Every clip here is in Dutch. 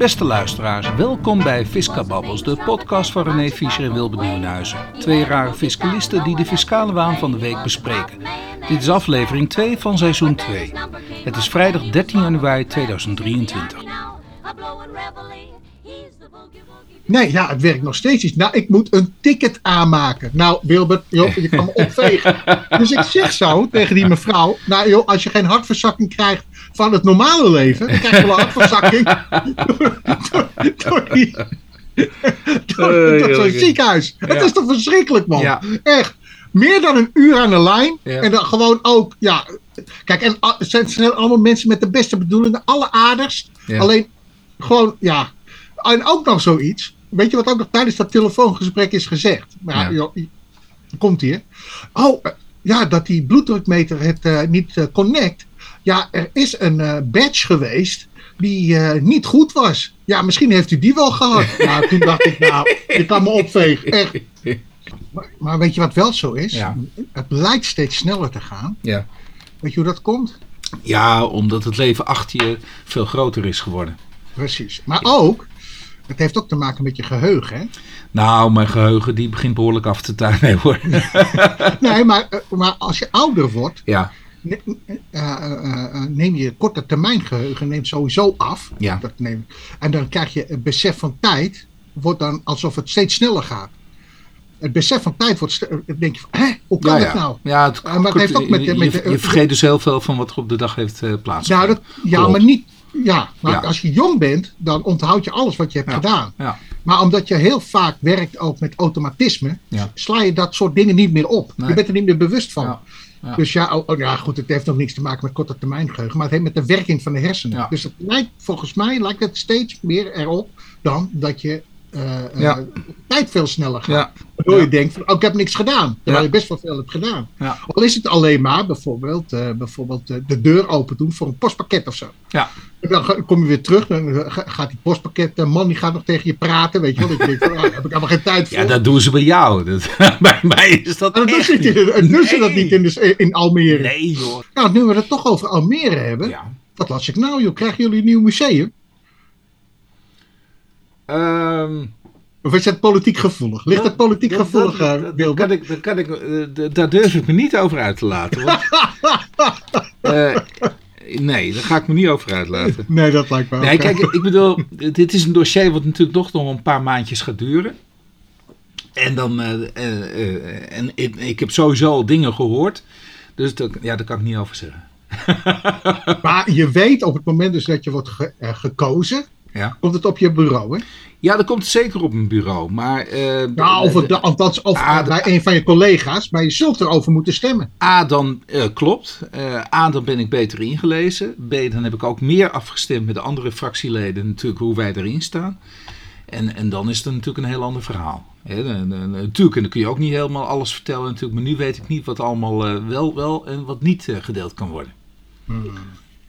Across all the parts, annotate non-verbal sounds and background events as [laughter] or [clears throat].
Beste luisteraars, welkom bij Fiscababbels, de podcast van René Fischer en Wilbert Nieuwenhuizen. Twee rare fiscalisten die de fiscale waan van de week bespreken. Dit is aflevering 2 van seizoen 2. Het is vrijdag 13 januari 2023. Nee, ja, het werkt nog steeds niet. Nou, ik moet een ticket aanmaken. Nou, Wilbert, joh, je kan me opvegen. [laughs] dus ik zeg zo tegen die mevrouw. Nou, joh, als je geen hartverzakking krijgt van het normale leven, dan krijg je wel hartverzakking door, [laughs] door, door, die, door, door zo'n ziekenhuis. Het is toch verschrikkelijk, man. Ja. Echt. Meer dan een uur aan de lijn. Ja. En dan gewoon ook, ja. Kijk, en het zijn, allemaal mensen met de beste bedoelingen. Alle aardigst. Ja. Alleen, gewoon, ja. En ook nog zoiets. Weet je wat ook nog tijdens dat telefoongesprek is gezegd? Maar joh, komt hier. Oh, ja, dat die bloeddrukmeter het eh, niet eh, connect. Ja, er is een eh, badge geweest die eh, niet goed was. Ja, misschien heeft u die wel gehad. [laughs] Nou, toen dacht ik, nou, je kan me opvegen. Echt. Maar, maar weet je wat wel zo is? Ja. Het lijkt steeds sneller te gaan. Ja. Weet je hoe dat komt? ja, omdat het leven achter je veel groter is geworden. Precies. Maar ook, het heeft ook te maken met je geheugen. Hè? Nou, mijn geheugen die begint behoorlijk af te tuinen. Hoor. [laughs] Nee, maar, eh, maar als je ouder wordt, Ja, ne- eh, eh, eh, neem je korte termijn geheugen neemt sowieso af. Ja. Dat neem, en dan krijg je het besef van tijd, wordt dan alsof het steeds sneller gaat. Het besef van tijd wordt, denk je van, hè, hoe kan ja, dat ja. nou? Ja, het, En wat heeft ook met je, met je- vergeet dus heel veel van wat er op de dag heeft eh plaatsgevonden. Nou, dat, ja, maar niet, ja, maar Ja. als je jong bent, dan onthoud je alles wat je hebt gedaan. Ja, Maar omdat je heel vaak werkt ook met automatisme, sla je dat soort dingen niet meer op. Nee. Je bent er niet meer bewust van. Ja. Dus ja, oh, oh, ja, goed, het heeft nog niks te maken met korte termijn geheugen, maar het heeft met de werking van de hersenen. Ja. Dus het lijkt, volgens mij lijkt het steeds meer erop dan dat je eh, eh, Ja. tijd veel sneller gaat. ja, Waardoor Ja. je denkt van, oh, ik heb niks gedaan. Terwijl Ja. je best wel veel hebt gedaan. ja, Al is het alleen maar bijvoorbeeld, eh, bijvoorbeeld de deur open doen voor een postpakket of zo. ja. En dan kom je weer terug, dan ga- gaat die postpakket, de man die gaat nog tegen je praten, weet je wel. Denkt van, [laughs] ah, daar heb ik helemaal geen tijd voor. ja, dat doen ze bij jou. [laughs] Dat, bij mij is dat echt ze, niet, in- doen ze dat Nee. niet in, de, in Almere. Nee joh. Nou, nu we het toch over Almere hebben, Ja. wat las ik nou joh? Krijgen jullie een nieuw museum? Ehm, Of is het politiek gevoelig? Ligt het politiek dat- gevoelig, dat- dat- Wilbert? kan ik, dat kan ik, eh, Daar durf ik me niet over uit te laten. Want, [laughs] eh, nee, daar ga ik me niet over uitlaten. Nee, dat lijkt me ook. Nee, kijk, ik bedoel, dit is een dossier wat natuurlijk toch nog een paar maandjes gaat duren. En dan, eh, en ik, ik heb sowieso al dingen gehoord. Dus dat, ja, daar kan ik niet over zeggen. [laughs] Maar je weet op het moment dus dat je wordt ge- gekozen, Ja, komt het op je bureau, hè? ja dat komt zeker op mijn bureau. Maar eh, Nou, of, het, althans, of Ah, eh, bij een van je collega's, maar je zult erover moeten stemmen. A, dan eh, klopt. Eh, A, dan ben ik beter ingelezen. B, dan heb ik ook meer afgestemd met de andere fractieleden natuurlijk hoe wij erin staan. En, en dan is het natuurlijk een heel ander verhaal. Hè, dan- dan- natuurlijk, en dan kun je ook niet helemaal alles vertellen natuurlijk. Maar nu weet ik niet wat allemaal eh, wel, wel en wat niet eh, gedeeld kan worden.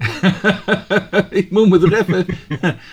[laughs] ik moet me er even...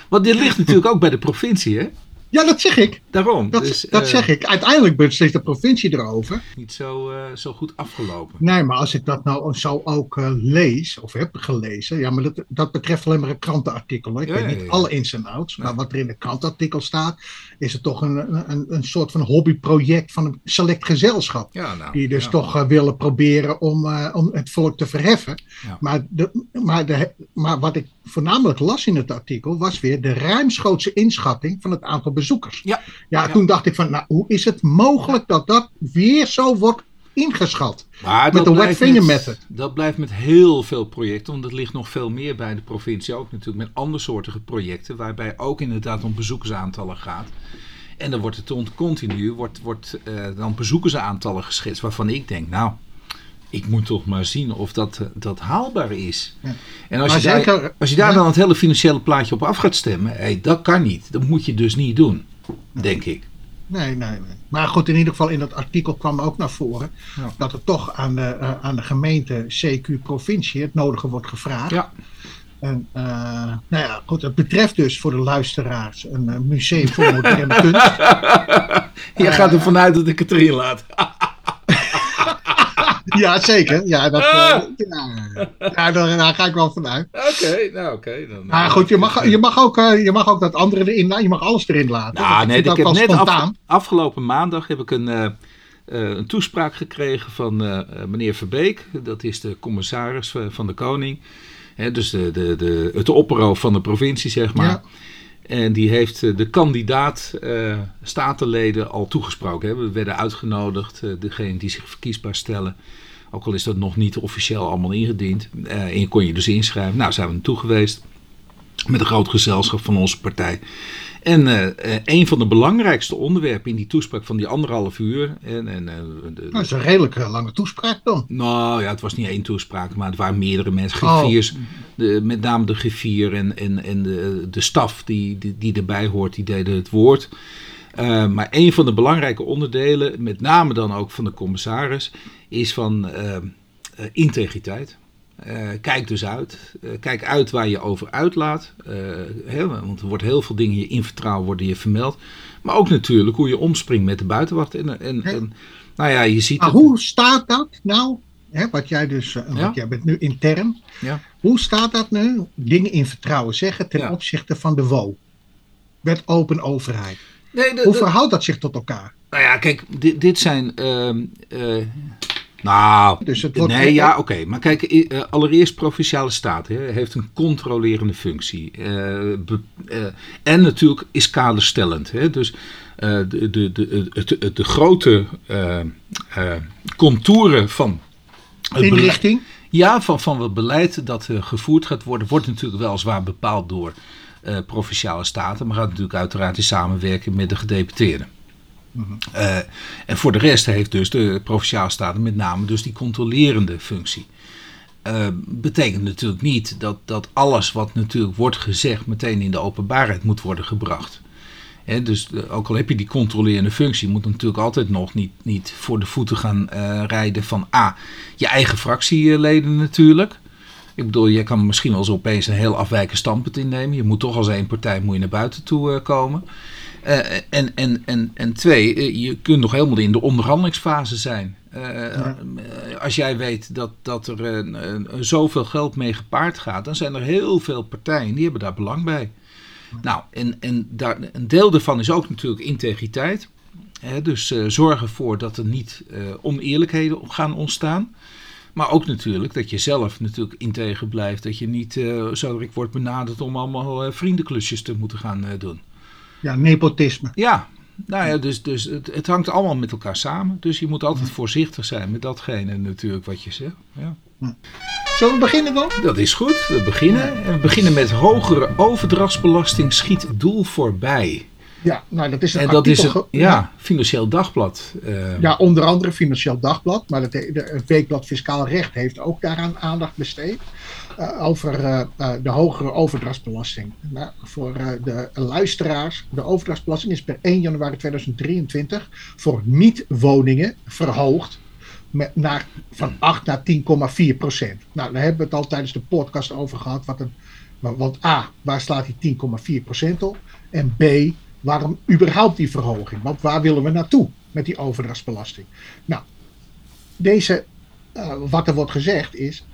Want dit ligt natuurlijk ook bij de provincie, hè? Ja, dat zeg ik. Daarom. Dat, dus, dat eh, zeg ik. Uiteindelijk beslist de provincie erover. Niet zo, eh, zo goed afgelopen. Nee, maar als ik dat nou zo ook eh, lees, of heb gelezen, ja, maar dat, dat betreft alleen maar een krantenartikel. Hoor. Ik Ja, weet niet ja. alle ins en outs, maar wat er in het krantenartikel staat, is het toch een, een, een soort van hobbyproject van een select gezelschap. Ja, nou. Die dus ja. toch eh, willen proberen om, eh, om het volk te verheffen. Ja. Maar, de, maar, de, maar wat ik voornamelijk las in het artikel was weer de ruimschoots inschatting van het aantal bezoekers. Ja. Ja, Ja. toen dacht ik van, nou, hoe is het mogelijk dat dat weer zo wordt ingeschat? Maar Met dat de wet blijft finger met- method. Dat blijft met heel veel projecten, want het ligt nog veel meer bij de provincie ook natuurlijk met andersoortige projecten, waarbij ook inderdaad om bezoekersaantallen gaat. En dan wordt het ont- continu wordt, wordt, eh, dan bezoekersaantallen geschetst, waarvan ik denk, nou, ik moet toch maar zien of dat, eh, dat haalbaar is. Ja. En als je, daar, als je daar ja. dan het hele financiële plaatje op af gaat stemmen, hey, dat kan niet. Dat moet je dus niet doen, denk ik. Nee, nee, nee. Maar goed, in ieder geval in dat artikel kwam ook naar voren Ja. dat er toch aan de, eh, aan de gemeente CQ provincie het nodige wordt gevraagd. Ja, En eh, nou ja, goed, het betreft dus voor de luisteraars een eh, museum voor moderne kunst. [laughs] je gaat ervan uit dat ik het erin laat. [laughs] [laughs] ja, zeker. Ja, dat, uh, ja, ja daar, daar, ga ik wel vanuit. Oké, nou oké. dan. Maar goed, je mag, je, mag ook, uh, je mag ook dat andere erin je mag alles erin laten. Nou, nee, ik, ik heb net af, afgelopen maandag heb ik een, uh, een toespraak gekregen van meneer Verbeek. Dat is de commissaris van de Koning. Hè, dus de, de, de, het opperhoofd van de provincie, zeg maar. Ja. En die heeft de kandidaat uh, statenleden al toegesproken. Hè. We werden uitgenodigd, uh, degene die zich verkiesbaar stellen. Ook al is dat nog niet officieel allemaal ingediend. Uh, en je kon je dus inschrijven. Nou, zijn we naartoe geweest. Met een groot gezelschap van onze partij. En uh, een van de belangrijkste onderwerpen in die toespraak van die anderhalf uur. En, en, de, de, dat is een redelijk lange toespraak dan. Nou ja, het was niet één toespraak, maar het waren meerdere mensen. Griffiers, oh. de, met name de griffier en, en, en de, de staf die, die, die erbij hoort, die deden het woord. Uh, maar een van de belangrijke onderdelen, met name dan ook van de commissaris, is van uh, integriteit. Uh, kijk dus uit. Kijk uit waar je over uitlaat. Want er wordt heel veel dingen in vertrouwen worden je vermeld. Maar ook natuurlijk hoe je omspringt met de buitenwacht. En, en, en nou ja, je ziet. Maar hoe staat dat nou? Hè, wat jij dus, ja? wat jij bent nu intern. Ja. Hoe staat dat nu? Dingen in vertrouwen zeggen ten ja. opzichte van de WO. Wet open overheid. Nee, de, hoe verhoudt dat zich tot elkaar? Nou ja, kijk, dit, dit zijn. Ehm, nou, dus het wordt nee, ja, oké. Maar kijk, uh, allereerst Provinciale Staat hè, heeft een controlerende functie. Uh, be, uh, en natuurlijk is kaderstellend. Hè, dus de, de, de, de, de, grote contouren van... Inrichting? Ja, van, van het beleid dat gevoerd gaat worden, wordt natuurlijk wel zwaar bepaald door Provinciale Staten. Maar gaat natuurlijk uiteraard in samenwerking met de gedeputeerden. Uh, en voor de rest heeft dus de provinciale staten met name dus die controlerende functie. Uh, betekent natuurlijk niet dat, dat alles wat natuurlijk wordt gezegd meteen in de openbaarheid moet worden gebracht. He, dus uh, ook al heb je die controlerende functie, moet natuurlijk altijd nog niet, niet voor de voeten gaan rijden van A, je eigen fractieleden natuurlijk. Ik bedoel, je kan misschien wel eens opeens een heel afwijkend standpunt innemen. Je moet toch als één partij moet je naar buiten toe komen. Uh, en, en, en, en twee, eh, je kunt nog helemaal in de onderhandelingsfase zijn. Als jij weet dat, dat er zoveel geld mee gepaard gaat, dan zijn er heel veel partijen die hebben daar belang bij. Nou, en, en daar, een deel daarvan is ook natuurlijk integriteit. Hè, dus zorg ervoor dat er niet oneerlijkheden gaan ontstaan. Maar ook natuurlijk dat je zelf natuurlijk integer blijft. Dat je niet zo ik wordt benaderd om allemaal vriendenklusjes te moeten gaan doen. Ja, nepotisme. Ja, nou ja, dus, dus het, het, hangt allemaal met elkaar samen. Dus je moet altijd voorzichtig zijn met datgene natuurlijk wat je zegt. Ja. Zullen we beginnen dan? Dat is goed, we beginnen. En we beginnen met hogere overdrachtsbelasting schiet doel voorbij. Ja, nou dat is een en dat is een, ja, Financieel Dagblad. Uh, ja, onder andere Financieel Dagblad, maar het, de, Weekblad Fiscaal Recht heeft ook daaraan aandacht besteed. Uh, over uh, de hogere overdrachtsbelasting. Nou, voor de luisteraars, de overdrachtsbelasting is per 1 januari 2023 voor niet-woningen verhoogd met, naar, van 8 naar 10,4 procent. Nou, daar hebben we het al tijdens de podcast over gehad. Wat een, want A, waar slaat die 10,4 procent op? En B, Waarom überhaupt die verhoging? Want waar willen we naartoe met die overdrachtsbelasting? Nou, deze, uh, wat er wordt gezegd is,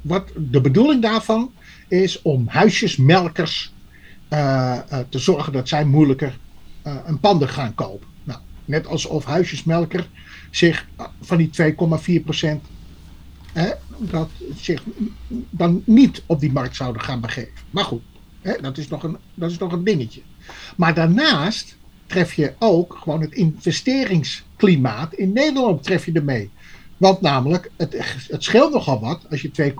wat de bedoeling daarvan is om huisjesmelkers uh, uh, te zorgen dat zij moeilijker een panden gaan kopen. Nou, net alsof huisjesmelker zich van die 2,4 procent dat zich dan niet op die markt zouden gaan begeven. Maar goed, hè, dat, is nog een, dat is nog een dingetje. Maar daarnaast tref je ook gewoon het investeringsklimaat in Nederland tref je ermee. Want namelijk, het, het scheelt nogal wat als je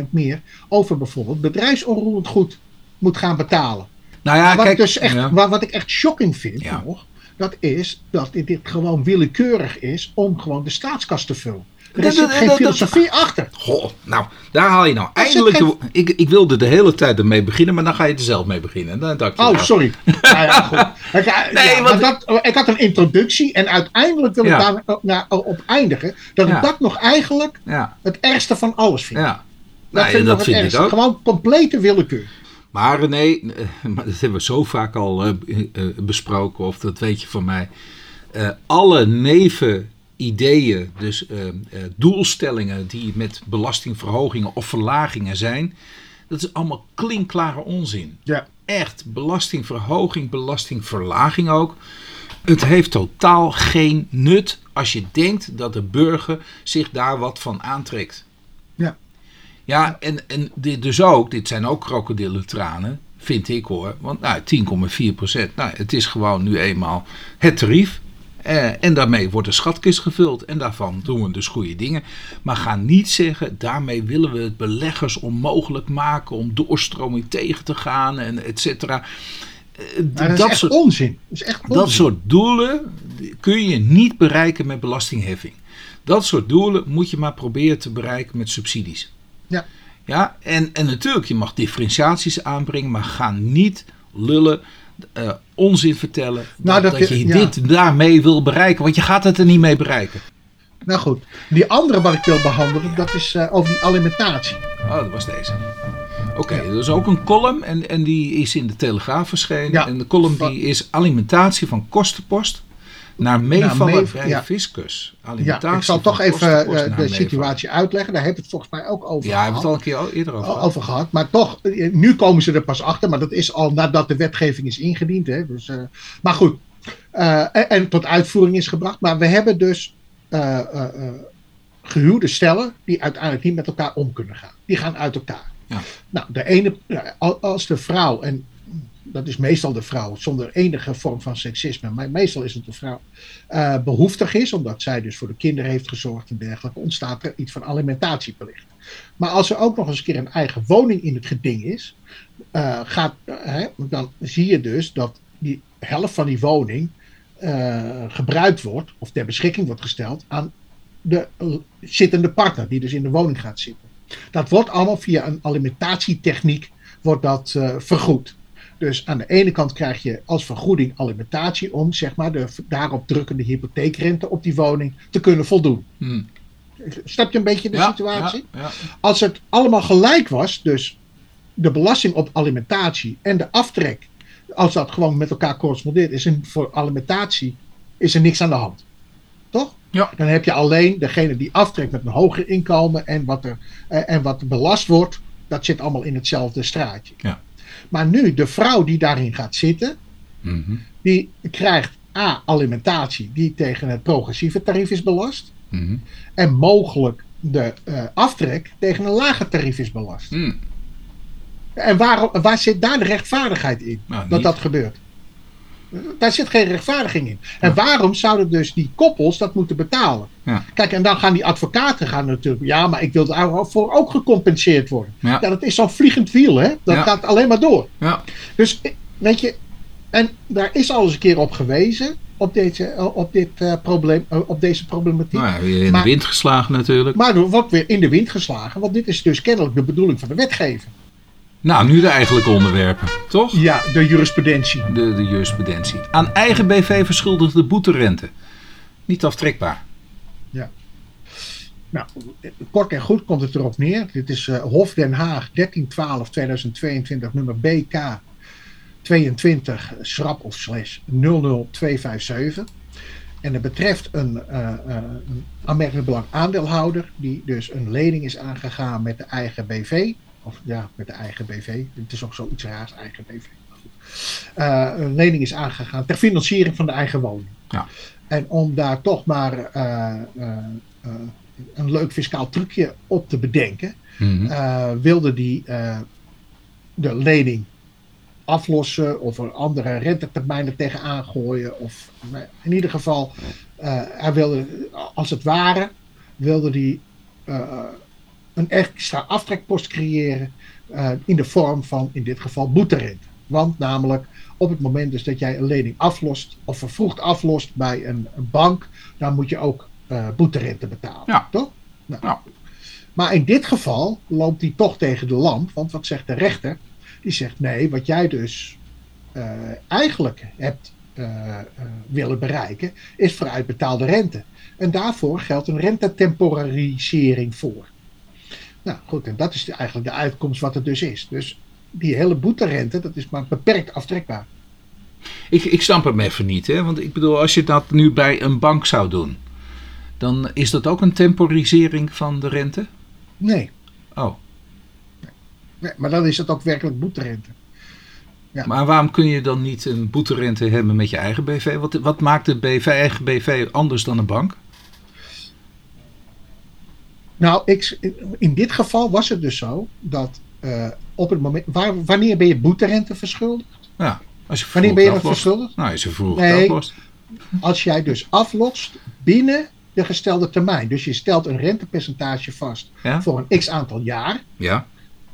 2,4% meer over bijvoorbeeld bedrijfsonroerend goed moet gaan betalen. Nou ja, wat, kijk, dus echt, ja. wat, ik echt shocking vind nog, dat is dat dit gewoon willekeurig is om gewoon de staatskas te vullen. Er is geen filosofie achter. Goh, nou, daar haal je nou eindelijk... De, ik, ik wilde de hele tijd ermee beginnen, maar dan ga je er zelf mee beginnen. Dan dacht je, oh, nou. sorry. [laughs] nou ja, goed. Ik, nee, ja, want, dat, ik had een introductie en uiteindelijk wil ik daar nou, op eindigen. Dat ik dat nog eigenlijk het ergste van alles vind. Ja. Dat, vind, dat vind ik ook. Gewoon complete willekeur. Maar René, [laughs] maar dat hebben we zo vaak al besproken, of dat weet je van mij. Alle neven ideeën, dus eh, eh, doelstellingen die met belastingverhogingen of verlagingen zijn, dat is allemaal klinkklare onzin. Ja. Echt, belastingverhoging, belastingverlaging ook. Het heeft totaal geen nut als je denkt dat de burger zich daar wat van aantrekt. Ja. Ja, en, en dit dus ook, dit zijn ook krokodillentranen, vind ik hoor. Want nou, 10,4 procent, nou, het is gewoon nu eenmaal het tarief. Eh, en daarmee wordt de schatkist gevuld. En daarvan doen we dus goede dingen. Maar ga niet zeggen, daarmee willen we het beleggers onmogelijk maken om doorstroming tegen te gaan en et cetera. Eh, dat, is echt soort, onzin. Dat is echt onzin. dat soort doelen kun je niet bereiken met belastingheffing. Dat soort doelen moet je maar proberen te bereiken met subsidies. Ja. Ja, en, en natuurlijk, je mag differentiaties aanbrengen, maar ga niet lullen, eh, onzin vertellen. Nou, dat, dat dat je- je ja. dit daarmee wil bereiken, want je gaat het er niet mee bereiken. Nou goed, die andere wat ik wil behandelen, dat is eh, over die alimentatie. Oh, dat was deze. Oké, er is ook een column en, en die is in de Telegraaf verschenen. Ja. En de column die is alimentatie van kostenpost naar meevallen ja. fiscus. Ja, ik zal toch even eh, de meevallen. situatie uitleggen. Daar hebben we het volgens mij ook over Ja, hebben we het gehad. al een keer eerder over gehad. over gehad. Maar toch, eh, nu komen ze er pas achter. Maar dat is al nadat de wetgeving is ingediend. Hè. Dus, eh, maar goed, en, en tot uitvoering is gebracht. Maar we hebben dus eh, gehuwde stellen die uiteindelijk niet met elkaar om kunnen gaan. Die gaan uit elkaar. Ja. Nou, de ene, ja, al- als de vrouw, en dat is meestal de vrouw, zonder enige vorm van seksisme, maar meestal is het de vrouw, eh, behoeftig is, omdat zij dus voor de kinderen heeft gezorgd en dergelijke, ontstaat er iets van alimentatieplicht. Maar als er ook nog eens een keer een eigen woning in het geding is, eh, gaat, eh, hè, dan zie je dus dat die helft van die woning gebruikt wordt, of ter beschikking wordt gesteld aan de zittende partner, die dus in de woning gaat zitten. Dat wordt allemaal via een alimentatietechniek wordt dat, vergoed. Dus aan de ene kant krijg je als vergoeding alimentatie om zeg maar, de daarop drukkende hypotheekrente op die woning te kunnen voldoen. Hm. Snap je een beetje de Ja, situatie? ja, ja. Als het allemaal gelijk was, dus de belasting op alimentatie en de aftrek, als dat gewoon met elkaar correspondeert, is er voor alimentatie is er niks aan de hand. Toch? Ja. Dan heb je alleen degene die aftrekt met een hoger inkomen en wat er eh, en wat belast wordt, dat zit allemaal in hetzelfde straatje. Ja. Maar nu, de vrouw die daarin gaat zitten, Mhm. die krijgt A, alimentatie die tegen het progressieve tarief is belast. Mhm. En mogelijk de eh, aftrek tegen een lager tarief is belast. Hm. En waarom, waar zit daar de rechtvaardigheid in? Nou, dat niet. dat gebeurt. Daar zit geen rechtvaardiging in. En waarom zouden dus die koppels dat moeten betalen? Ja. Kijk, en dan gaan die advocaten gaan natuurlijk. Ja, maar ik wil daarvoor ook gecompenseerd worden. Ja. Ja, dat is zo'n vliegend wiel, hè? Dat gaat alleen maar door. Ja. Dus weet je, en daar is al eens een keer op gewezen. Op, deze, op, dit, eh, probleem, eh, op deze problematiek. Nou ja, weer in Maar- de wind geslagen natuurlijk. Maar er wordt weer in de wind geslagen. Want dit is dus kennelijk de bedoeling van de wetgever. Nou, nu de eigenlijke onderwerpen, toch? Ja, de jurisprudentie. De, de jurisprudentie. Aan eigen BV verschuldigde boeterente. Niet aftrekbaar. Nou, kort en goed komt het erop neer. Dit is eh, Hof Den Haag 1312-2022, nummer BK 22, schrap of slash 00257. En het betreft een, eh, eh, een aanmerkelijk belang aandeelhouder, die dus een lening is aangegaan met de eigen BV. Of ja, met de eigen BV. Het is ook zoiets raars, eigen BV. Eh, een lening is aangegaan ter financiering van de eigen woning. Ja. En om daar toch maar eh, eh, een leuk fiscaal trucje op te bedenken, Mhm. wilde die de lening aflossen of er andere rentetermijnen tegenaan gooien. Of in ieder geval, hij wilde, als het ware, wilde hij eh, een extra aftrekpost creëren eh, in de vorm van, in dit geval, boeterente. Want namelijk, op het moment dus dat jij een lening aflost of vervroegd aflost bij een, een bank, dan moet je ook eh boeterente betalen. Ja. Toch? Nou, Ja. Maar in dit geval loopt hij toch tegen de lamp. Want wat zegt de rechter? Die zegt nee, wat jij dus eh, eigenlijk hebt willen bereiken, is vooruitbetaalde rente. En daarvoor geldt een rentetemporarisering voor. Nou goed, en dat is eigenlijk de uitkomst wat het dus is. Dus die hele boeterente, dat is maar beperkt aftrekbaar. Ik, ik snap hem even niet, hè? Want ik bedoel, als je dat nu bij een bank zou doen, Dan is dat ook een temporisering van de rente? Nee. Oh. nee maar dan is het ook werkelijk boeterente. Ja. Maar waarom kun je dan niet een boeterente hebben met je eigen BV? Wat, wat maakt de BV, eigen BV anders dan een bank? Nou, ik, in dit geval was het dus zo dat uh, op het moment. Waar, wanneer ben je boeterente verschuldigd? Ja, als je wanneer ben je dat verschuldigd? Nou, als je vroeg nee, aflost. Als jij dus aflost binnen de gestelde termijn. Dus je stelt een rentepercentage vast voor een x aantal jaar. Ja.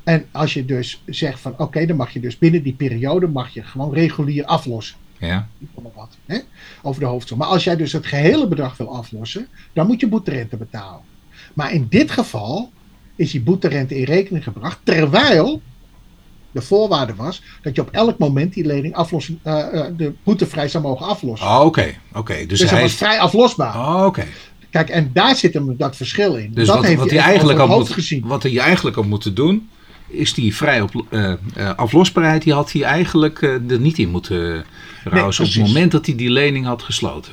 En als je dus zegt van oké, dan mag je dus binnen die periode mag je gewoon regulier aflossen. Ja. Wat, hè? Over de hoofdsom. Maar als jij dus het gehele bedrag wil aflossen, dan moet je boeterente betalen. Maar in dit geval is die boeterente in rekening gebracht, terwijl de voorwaarde was dat je op elk moment die lening aflossen, uh, de boetevrij zou mogen aflossen. Oh, oké, oké. Dus, dus hij was vrij aflosbaar. Oh, oké. Kijk, en daar zit hem dat verschil in. Dus dat wat, heeft wat hij eigenlijk al moet, gezien. wat hij eigenlijk al moeten doen, is die vrij op, uh, aflosbaarheid, die had hij eigenlijk er niet in moeten rouwen op het moment dat hij die lening had gesloten.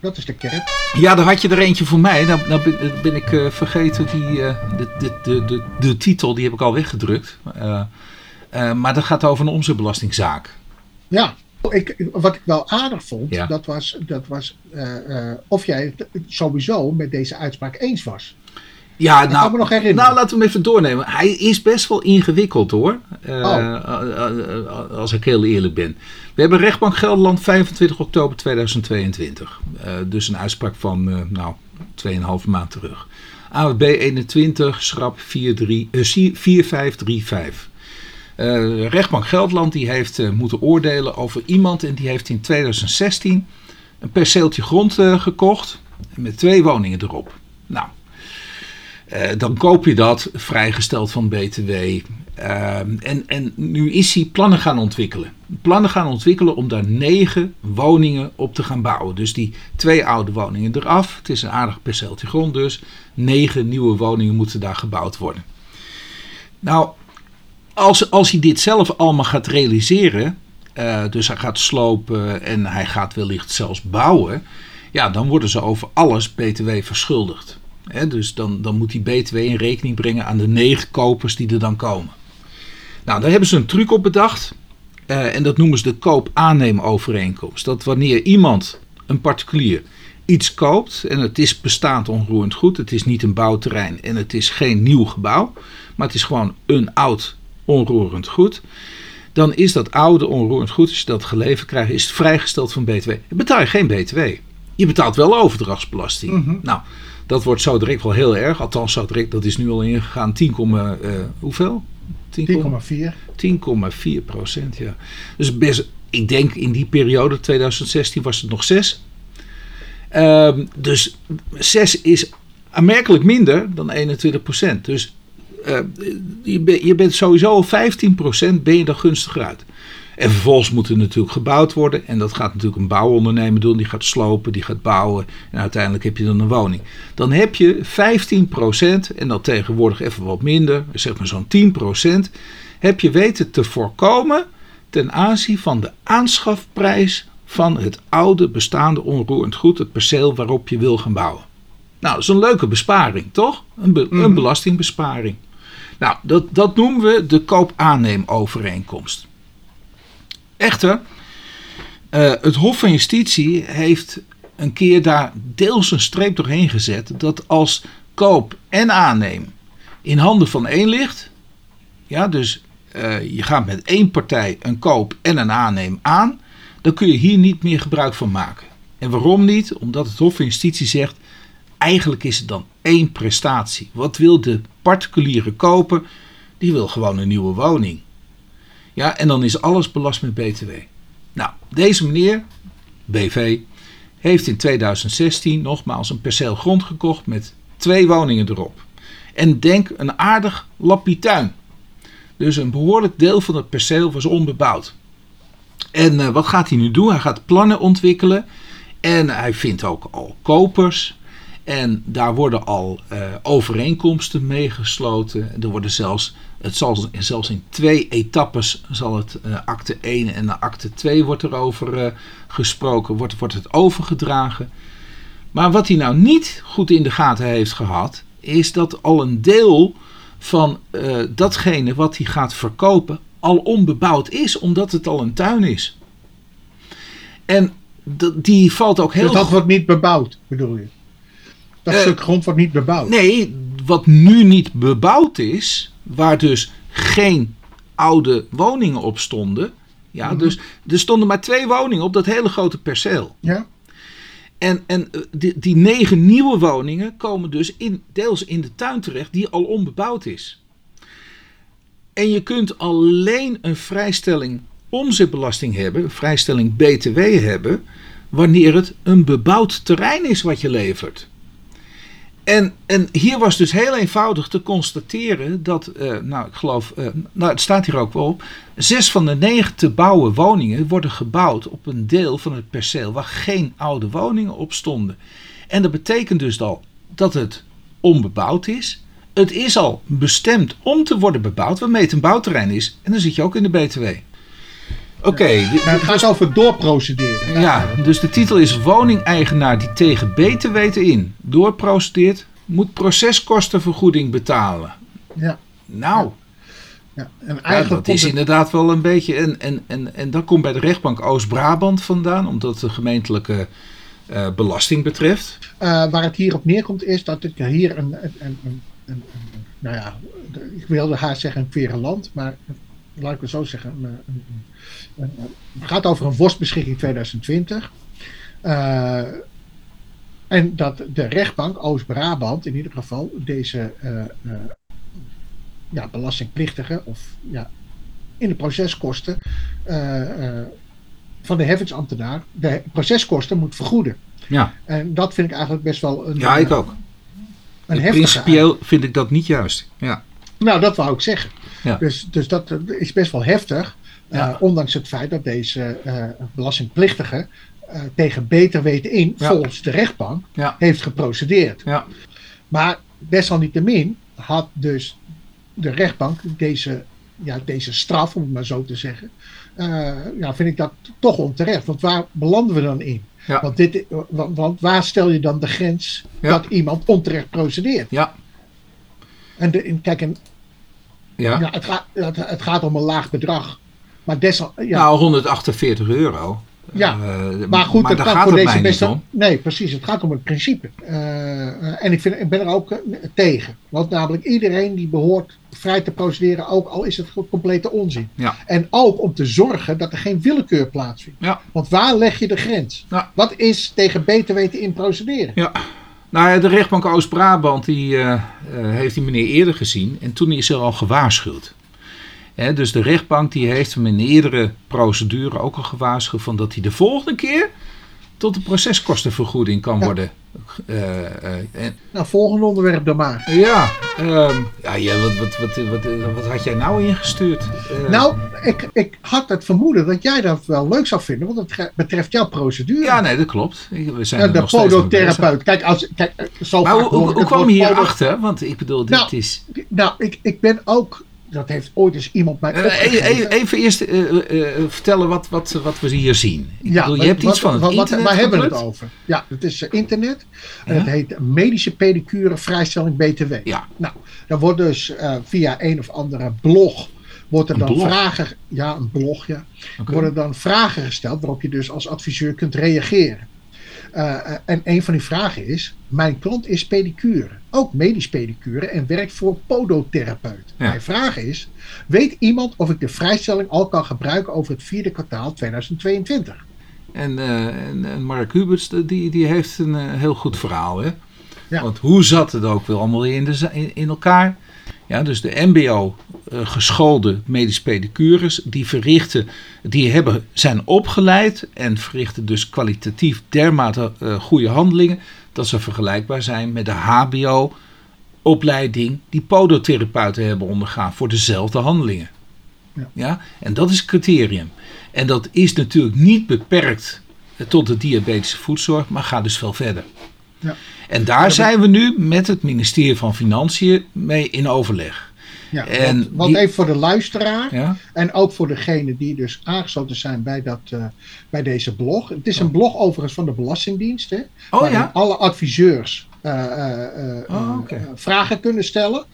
Dat is de kern. Ja, daar had je er eentje voor mij. Nou, nou ben, ik uh, vergeten, die, de, de, de, de, de titel, die heb ik al weggedrukt. maar dat gaat over een omzetbelastingzaak. Ja, ik, wat ik wel aardig vond, ja. dat was, dat was of jij het sowieso met deze uitspraak eens was. Ja, nou, kan me nog herinneren. nou, laten we hem even doornemen. Hij is best wel ingewikkeld hoor. Uh, oh. Als ik heel eerlijk ben. We hebben rechtbank Gelderland 25 oktober 2022. Uh, dus een uitspraak van, uh, nou, 2,5 maand terug. AWB 21, schrap 4535. rechtbank Gelderland die heeft moeten oordelen over iemand en die heeft in 2016 een perceeltje grond gekocht met twee woningen erop. Nou, dan koop je dat vrijgesteld van BTW. Ehm, en, en nu is hij plannen gaan ontwikkelen. Plannen gaan ontwikkelen om daar negen woningen op te gaan bouwen. Dus die twee oude woningen eraf. Het is een aardig perceeltje grond dus. Negen nieuwe woningen moeten daar gebouwd worden. Nou, als, als hij dit zelf allemaal gaat realiseren. Uh, dus hij gaat slopen en hij gaat wellicht zelfs bouwen. Ja, dan worden ze over alles BTW verschuldigd dus dan, dan moet die BTW in rekening brengen aan de negen kopers die er dan komen. Nou, daar hebben ze een truc op bedacht. Uh, en dat noemen ze de koop-aanneemovereenkomst. Dat wanneer iemand, een particulier, iets koopt en het is bestaand onroerend goed, het is niet een bouwterrein en het is geen nieuw gebouw, maar het is gewoon een oud onroerend goed, dan is dat oude onroerend goed, als je dat geleverd krijgt, is het vrijgesteld van BTW. Je betaalt geen BTW. Je betaalt wel overdrachtsbelasting. Mhm. Nou, dat wordt zo direct wel heel erg. Althans, zo direct, dat is nu al ingegaan. 10, uh, hoeveel? 10,4. 10,4 procent, ja. Dus best, ik denk in die periode, 2016, was het nog 6. Um, dus 6 is aanmerkelijk minder dan 21 procent. Dus uh, je, ben, je, bent sowieso al 15 procent ben je dan gunstiger uit. En vervolgens moet er natuurlijk gebouwd worden. En dat gaat natuurlijk een bouwondernemer doen. Die gaat slopen, die gaat bouwen. En uiteindelijk heb je dan een woning. Dan heb je 15% en dan tegenwoordig even wat minder, zeg maar zo'n 10%. Heb je weten te voorkomen ten aanzien van de aanschafprijs van het oude bestaande onroerend goed. Het perceel waarop je wil gaan bouwen. Nou, dat is een leuke besparing, toch? Een, be een mhm. belastingbesparing. Nou, dat, dat noemen we de koop-aanneemovereenkomst. Echter, uh, het Hof van Justitie heeft een keer daar deels een streep doorheen gezet dat als koop en aanneem in handen van één ligt, ja, dus uh, je gaat met één partij een koop en een aanneem aan, dan kun je hier niet meer gebruik van maken. En waarom niet? Omdat het Hof van Justitie zegt, eigenlijk is het dan één prestatie. Wat wil de particuliere koper? Die wil gewoon een nieuwe woning. Ja, en dan is alles belast met BTW. Nou, deze meneer, BV, heeft in 2016 nogmaals een perceel grond gekocht met twee woningen erop. En denk een aardig tuin. Dus een behoorlijk deel van het perceel was onbebouwd. En uh, wat gaat hij nu doen? Hij gaat plannen ontwikkelen. En hij vindt ook al kopers. En daar worden al uh, overeenkomsten meegesloten. Er worden zelfs het zal zelfs in twee etappes zal het uh, acte 1 en acte 2 wordt erover uh, gesproken, wordt, wordt het overgedragen. Maar wat hij nou niet goed in de gaten heeft gehad, is dat al een deel van eh, datgene wat hij gaat verkopen al onbebouwd is, omdat het al een tuin is. En die valt ook heel Dus dat wordt niet bebouwd, bedoel je? Dat Eh, stuk grond wordt niet bebouwd. Nee, wat nu niet bebouwd is, waar dus geen oude woningen op stonden. Ja, Mhm. dus er stonden maar twee woningen op dat hele grote perceel. Ja? En, en eh, die, die negen nieuwe woningen komen dus in, deels in de tuin terecht die al onbebouwd is. En je kunt alleen een vrijstelling omzetbelasting hebben, een vrijstelling BTW hebben, wanneer het een bebouwd terrein is wat je levert. En, en hier was dus heel eenvoudig te constateren dat, eh, nou ik geloof, eh, nou het staat hier ook wel op, zes van de negen te bouwen woningen worden gebouwd op een deel van het perceel waar geen oude woningen op stonden. En dat betekent dus al dat het onbebouwd is. Het is al bestemd om te worden bebouwd, waarmee het een bouwterrein is. En dan zit je ook in de BTW. Oké, Nou, het gaat over doorprocederen. ja, dus de titel is Woningeigenaar die tegen BTW in doorprocedeert, moet proceskostenvergoeding betalen. Ja. Nou, Ja. En ja, dat is het- inderdaad wel een beetje. En, en, en, en dat komt bij de rechtbank Oost-Brabant vandaan, omdat het de gemeentelijke eh, belasting betreft. Eh, waar het hier op neerkomt is dat ik hier een, een, een, een, een- een- nou ja, ik wilde haar zeggen een faire land, maar laat ik het zo zeggen. Een- het gaat over een worstbeschikking 2020. Eh, en dat de rechtbank Oost-Brabant in ieder geval deze eh, eh, ja, belastingplichtige of ja, in de proceskosten van de heffingsambtenaar de proceskosten moet vergoeden. Ja, En dat vind ik eigenlijk best wel een, ja ik ook. een Principieel vind ik dat niet juist. Ja, Nou, dat wou ik zeggen. Ja. Dus, dus dat is best wel heftig. Eh, Ja. ondanks het feit dat deze eh, belastingplichtige eh, tegen beter weten in, Ja. volgens de rechtbank, Ja. heeft geprocedeerd. ja, Maar desalniettemin had dus de rechtbank deze, ja, deze straf, om het maar zo te zeggen, eh, ja, vind ik dat toch onterecht. Want waar belanden we dan in? Ja. Want, dit, want, want waar stel je dan de grens Ja. dat iemand onterecht procedeert? ja, En de, en kijk, en ja. Ja, het, gaat, het, het gaat om een laag bedrag. Maar desal, ja, Nou, 148 euro. Ja, Eh, maar goed, maar het gaat gaat voor deze beste. Nee, precies. Het gaat om het principe. Eh, en ik, vind, ik ben er ook eh, tegen. Want namelijk iedereen die behoort vrij te procederen, ook al is het complete onzin. Ja. En ook om te zorgen dat er geen willekeur plaatsvindt. Ja. Want waar leg je de grens? Ja. Wat is tegen beter weten in procederen? Ja. Nou ja, de rechtbank Oost-Brabant die, heeft die meneer eerder gezien en toen is er al gewaarschuwd. Dus de rechtbank die heeft hem in eerdere procedure ook al gewaarschuwd van dat hij de volgende keer tot de proceskostenvergoeding kan Ja. worden. eh, eh, Nou, volgende onderwerp dan maar. ja, ehm, ja, ja wat, wat, wat, wat, wat had jij nou ingestuurd? Eh, Nou, ik, ik had het vermoeden dat jij dat wel leuk zou vinden, want het betreft jouw procedure. Ja, nee, dat klopt. We zijn Ja, de podotherapeut. Kijk, als, kijk, eh, zo Maar hoe, hoe, hoe kwam je hierachter? Want ik bedoel, dit Nou, is... Nou, ik, ik ben ook, dat heeft ooit eens iemand mij Eh, opgegeven. even, even eerst eh, eh, vertellen wat, wat, wat we hier zien. Ik Ja, bedoel, je wat- hebt iets van het wat- wat- Waar hebben we het over? Ja, het is eh, internet. En Ja. het heet medische pedicure vrijstelling BTW. Ja. Nou, daar wordt dus eh, via een of andere blog, wordt er dan blog? vragen, ja, een blog, ja. Oké. worden dan vragen gesteld waarop je dus als adviseur kunt reageren. Eh, eh, en een van die vragen is: Mijn klant is pedicure, ook medisch pedicure en werkt voor podotherapeut. Ja. Mijn vraag is: Weet iemand of ik de vrijstelling al kan gebruiken over het vierde kwartaal 2022? En, eh, en, en Mark Huberts, die, die heeft een heel goed verhaal. Hè? Ja. Want hoe zat het ook wel allemaal in, de, in elkaar? Ja, dus de MBO eh, geschoolde medisch pedicures, die verrichten, die hebben, zijn opgeleid en verrichten dus kwalitatief dermate eh, goede handelingen dat ze vergelijkbaar zijn met de HBO opleiding die podotherapeuten hebben ondergaan voor dezelfde handelingen. Ja. Ja? En dat is het criterium. En dat is natuurlijk niet beperkt tot de diabetische voedzorg, maar gaat dus veel verder. Ja. En daar zijn we nu met het ministerie van Financiën mee in overleg. Ja, En want, want die- even voor de luisteraar Ja? en ook voor degenen die dus aangesloten zijn bij, dat, eh, bij deze blog. Het is een blog overigens van de Belastingdienst. Hè, Oh waarin ja? alle adviseurs eh, eh, Oh, vragen kunnen stellen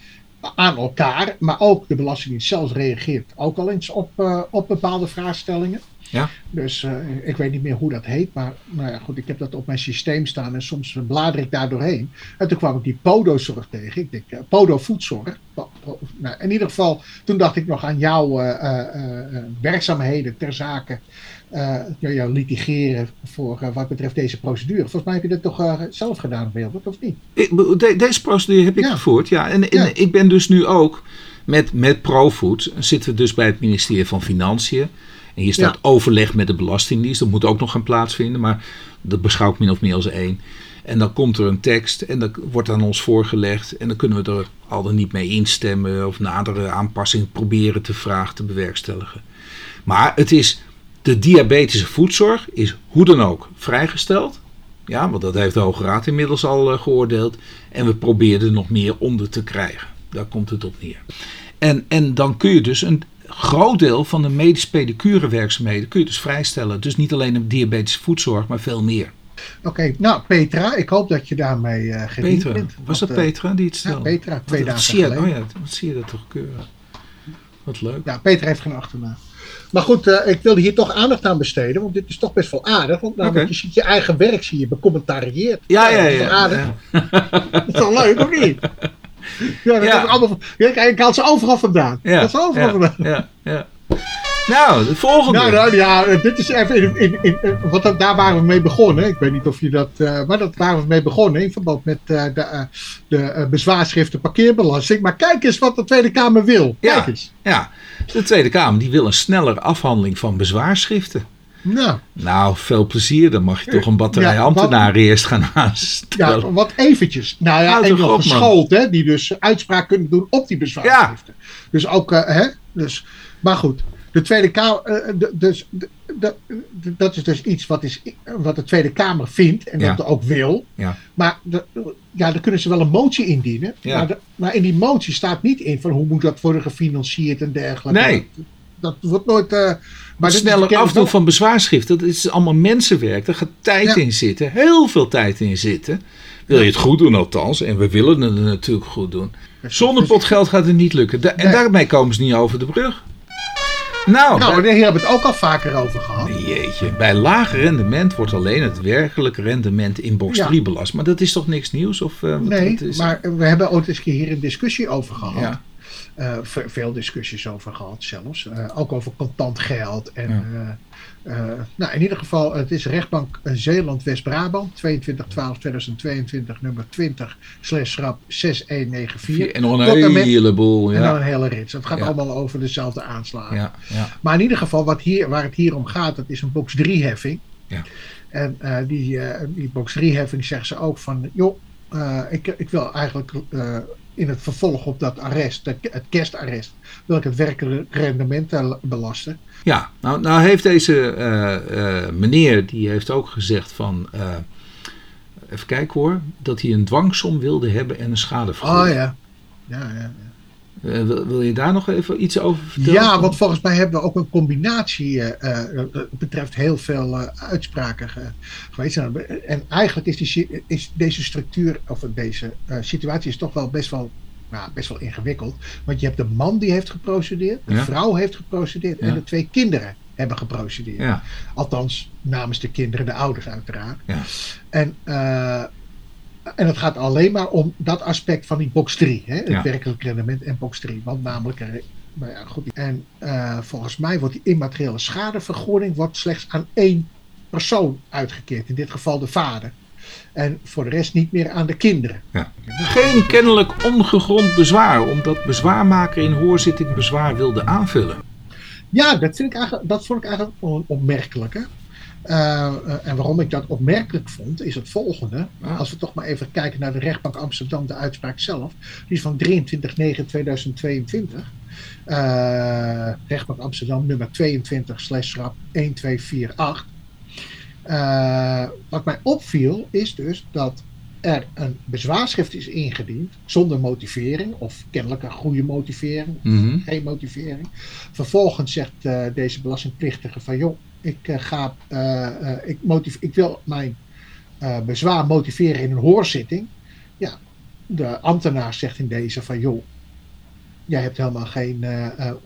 aan elkaar. Maar ook de Belastingdienst zelfs reageert ook al eens op, op bepaalde vraagstellingen. Ja. Dus eh, ik weet niet meer hoe dat heet. Maar nou ja, goed, ik heb dat op mijn systeem staan en soms blader ik daar doorheen. En toen kwam ik die Podo-zorg tegen. Ik denk, eh, Podo-voedzorg. Po- po- Nou, in ieder geval, toen dacht ik nog aan jouw eh, werkzaamheden ter zake. ja, litigeren voor wat betreft deze procedure. Volgens mij heb je dat toch zelf gedaan, Wilbert, of niet? Ik, bedoel, de- deze procedure heb ik Ja. gevoerd, ja. En, en Ja. ik ben dus nu ook met, met ProFood, zitten we dus bij het ministerie van Financiën. En hier staat Ja. overleg met de Belastingdienst. Dat moet ook nog gaan plaatsvinden, maar dat beschouw ik min of meer als één. En dan komt er een tekst en dat wordt aan ons voorgelegd. En dan kunnen we er al dan niet mee instemmen of nadere aanpassingen proberen te vragen te bewerkstelligen. Maar het is, de diabetische voedzorg is hoe dan ook vrijgesteld. Ja, want dat heeft de Hoge Raad inmiddels al eh, geoordeeld. En we probeerden nog meer onder te krijgen. Daar komt het op neer. En, en dan kun je dus een groot deel van de medisch pedicure werkzaamheden kun je dus vrijstellen. Dus niet alleen de diabetische voedzorg, maar veel meer. Oké, nou Petra, ik hoop dat je daarmee eh gediend Petra, bent. was dat eh, Petra die het Ja, stelde? Petra, twee Wat- dagen zie je, geleden. Oh ja, wat zie je dat toch keuren. Wat leuk. Ja, Peter heeft geen achternaam. Maar goed, eh, ik wilde hier toch aandacht aan besteden, want dit is toch best wel aardig. Want namelijk, je ziet je eigen werk, zie je becommentarieerd. Ja, ja, dat is ja. aardig? ja. [laughs] Dat is toch leuk, of niet? [laughs] Ja, dat Ja. allemaal, ja, kijk, ik haal ze overal vandaan. Ja, dat is overal vandaan. ja, ja. Nou, de volgende. Nou, nou, ja, eh, dit is even in, in, in, in- want dat- daar waren we mee begonnen. Ik weet niet of je dat, eh, maar dat waren we mee begonnen in verband met eh, de, eh, de eh, bezwaarschriften parkeerbelasting. Maar kijk eens wat de Tweede Kamer wil. Ja. Kijk eens. Ja, de Tweede Kamer die wil een snellere afhandeling van bezwaarschriften. Nou, Nou, veel plezier. Dan mag je toch een batterij Ja, ambtenaren eerst gaan aanstellen. Ja, wat eventjes. Nou ja, en nog geschoold, hè, die dus uitspraak kunnen doen op die bezwaarschriften. Dus ook, eh, hè, dus, maar goed. De Tweede Kamer, eh, dus, dat is dus iets wat, is, wat de Tweede Kamer vindt en Ja. dat ook wil. Ja. Maar de, ja, dan kunnen ze wel een motie indienen. Ja. Maar, de- maar in die motie staat niet in van hoe moet dat worden gefinancierd en dergelijke. Nee. Dat, dat wordt nooit. eh, maar is sneller afdoen van bezwaarschriften. Dat is allemaal mensenwerk. Daar gaat tijd Ja. in zitten. Heel veel tijd in zitten. Wil je het goed doen althans. En we willen het natuurlijk goed doen. Zonder Dus- potgeld gaat het niet lukken. Da- En Nee. daarmee komen ze niet over de brug. Nou, Nou, hier hebben we het ook al vaker over gehad. jeetje. Bij laag rendement wordt alleen het werkelijke rendement in box Ja. 3 belast. Maar dat is toch niks nieuws? Of, wat- Nee, is- maar we hebben ooit eens hier een discussie over gehad. Ja. Eh, ve- veel discussies over gehad zelfs. Eh, ook over contant geld. En, Ja. eh, nou, in ieder geval, het is rechtbank Zeeland-West-Brabant, 22-12-2022, nummer 20, slash rap 6194. En nog een heleboel. En dan een hele rits. Het gaat Ja. allemaal over dezelfde aanslagen. Ja, ja. Maar in ieder geval, wat hier, waar het hier om gaat, dat is een box 3 heffing. Ja. En die, die box 3 heffing zeggen ze ook van, joh, ik, ik wil eigenlijk in het vervolg op dat arrest, het kerstarrest, wil ik het werkelijke rendement eh, belasten. Ja, nou, nou heeft deze eh, eh, meneer, die heeft ook gezegd van, eh, even kijken hoor, dat hij een dwangsom wilde hebben en een schadevergoeding. Oh ja. Ja, ja, ja. Eh, wil, wil je daar nog even iets over vertellen? ja, want volgens mij hebben we ook een combinatie. eh, eh, betreft heel veel uitspraken ge- geweest. En eigenlijk is, die, is deze structuur, of deze situatie, is toch wel best wel, nou, best wel ingewikkeld. Want je hebt de man die heeft geprocedeerd, de Ja. vrouw heeft geprocedeerd en de twee kinderen hebben geprocedeerd. Ja, Althans, namens de kinderen, de ouders uiteraard. Ja. En, en het gaat alleen maar om dat aspect van die box 3. Hè? Het Ja. werkelijk rendement en box 3. Want namelijk, er- nou ja, goed. En eh, volgens mij wordt die immateriële schadevergoeding wordt slechts aan één persoon uitgekeerd. In dit geval de vader. En voor de rest niet meer aan de kinderen. Ja. Geen kennelijk ongegrond bezwaar, omdat bezwaarmaker in hoorzitting bezwaar wilde aanvullen. Ja, dat, vind ik eigenlijk, dat vond ik eigenlijk on- opmerkelijk. Hè? Eh, en waarom ik dat opmerkelijk vond, is het volgende. Ja. Als we toch maar even kijken naar de rechtbank Amsterdam, de uitspraak zelf. Die is van 23-9-2022. Eh, rechtbank Amsterdam, nummer 22 slash rap 1248. Eh, wat mij opviel, is dus dat er een bezwaarschrift is ingediend zonder motivering, of kennelijk een goede motivering, Mhm. geen motivering. Vervolgens zegt deze belastingplichtige van joh, ik, eh, ga, eh, eh, ik, ik wil mijn bezwaar motiveren in een hoorzitting. Ja, de ambtenaar zegt in deze van joh, jij hebt helemaal geen,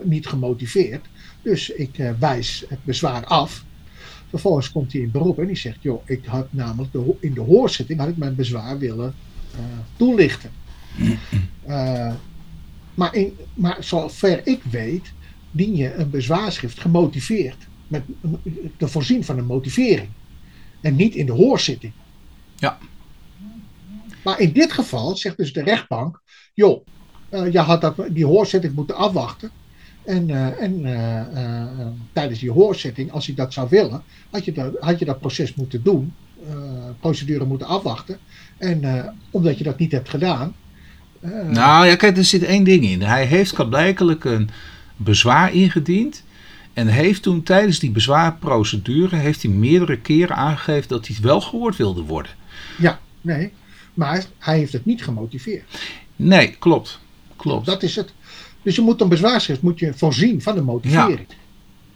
niet gemotiveerd, dus ik wijs het bezwaar af. Vervolgens komt hij in beroep en die zegt, joh, ik had namelijk de, in de hoorzitting had ik mijn bezwaar willen toelichten. [clears throat] Maar, in, maar zover ik weet, dien je een bezwaarschrift gemotiveerd. Met, te voorzien van een motivering. En niet in de hoorzitting. Ja. Maar in dit geval zegt dus de rechtbank: joh, eh, je had dat, die hoorzitting moeten afwachten. En, eh, en eh, tijdens die hoorzitting, als je dat zou willen, had je dat, had je dat proces moeten doen, procedure moeten afwachten. En omdat je dat niet hebt gedaan. Nou ja, kijk, er zit één ding in. Hij heeft blijkelijk een bezwaar ingediend. En heeft toen tijdens die bezwaarprocedure heeft hij meerdere keren aangegeven dat hij wel gehoord wilde worden. Ja, nee. Maar hij heeft het niet gemotiveerd. Nee, klopt. Klopt. Dat is het. Dus je moet een bezwaarschrift moet je voorzien van de motivering.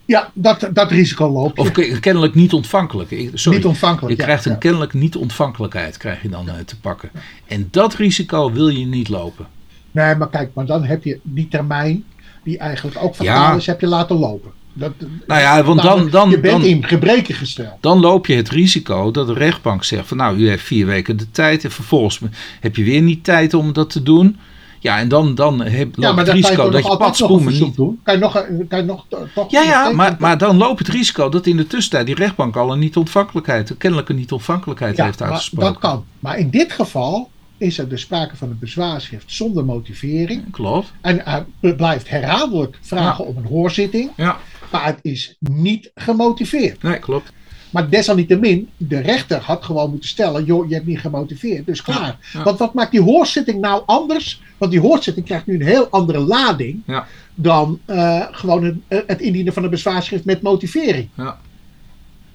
Ja, dat, dat risico loop je. Of ke- kennelijk niet ontvankelijk. Ik- Sorry. niet ontvankelijk. Je ja, krijgt een ja. kennelijk niet ontvankelijkheid krijg je dan eh, te pakken. En dat risico wil je niet lopen. Nee, maar kijk, maar dan heb je die termijn, die eigenlijk ook Ja. is, heb je laten lopen. Dat, Nou ja, want dan, namelijk, dan, je bent dan, in gebreken gesteld. dan loop je het risico dat de rechtbank zegt van nou, u heeft vier weken de tijd en vervolgens heb je weer niet tijd om dat te doen. Ja, en dan, dan heb, Ja, het dan risico dat je verzoek niet... doen. Kan je nog, kan je nog to- toch... Ja, ja, maar, maar dan loopt het risico dat in de tussentijd die rechtbank al een niet-ontvankelijkheid, een kennelijke niet-ontvankelijkheid Ja, heeft uitgesproken. dat kan. Maar in dit geval is er dus sprake van een bezwaarschrift zonder motivering. Klopt. En hij blijft herhaaldelijk vragen om een hoorzitting. Ja, Maar het is niet gemotiveerd. nee, klopt. Maar desalniettemin, de rechter had gewoon moeten stellen: joh, je hebt niet gemotiveerd, dus klaar. ja. Want wat maakt die hoorzitting nou anders? Want die hoorzitting krijgt nu een heel andere lading Ja. dan eh, gewoon het, het indienen van een bezwaarschrift met motivering. Ja.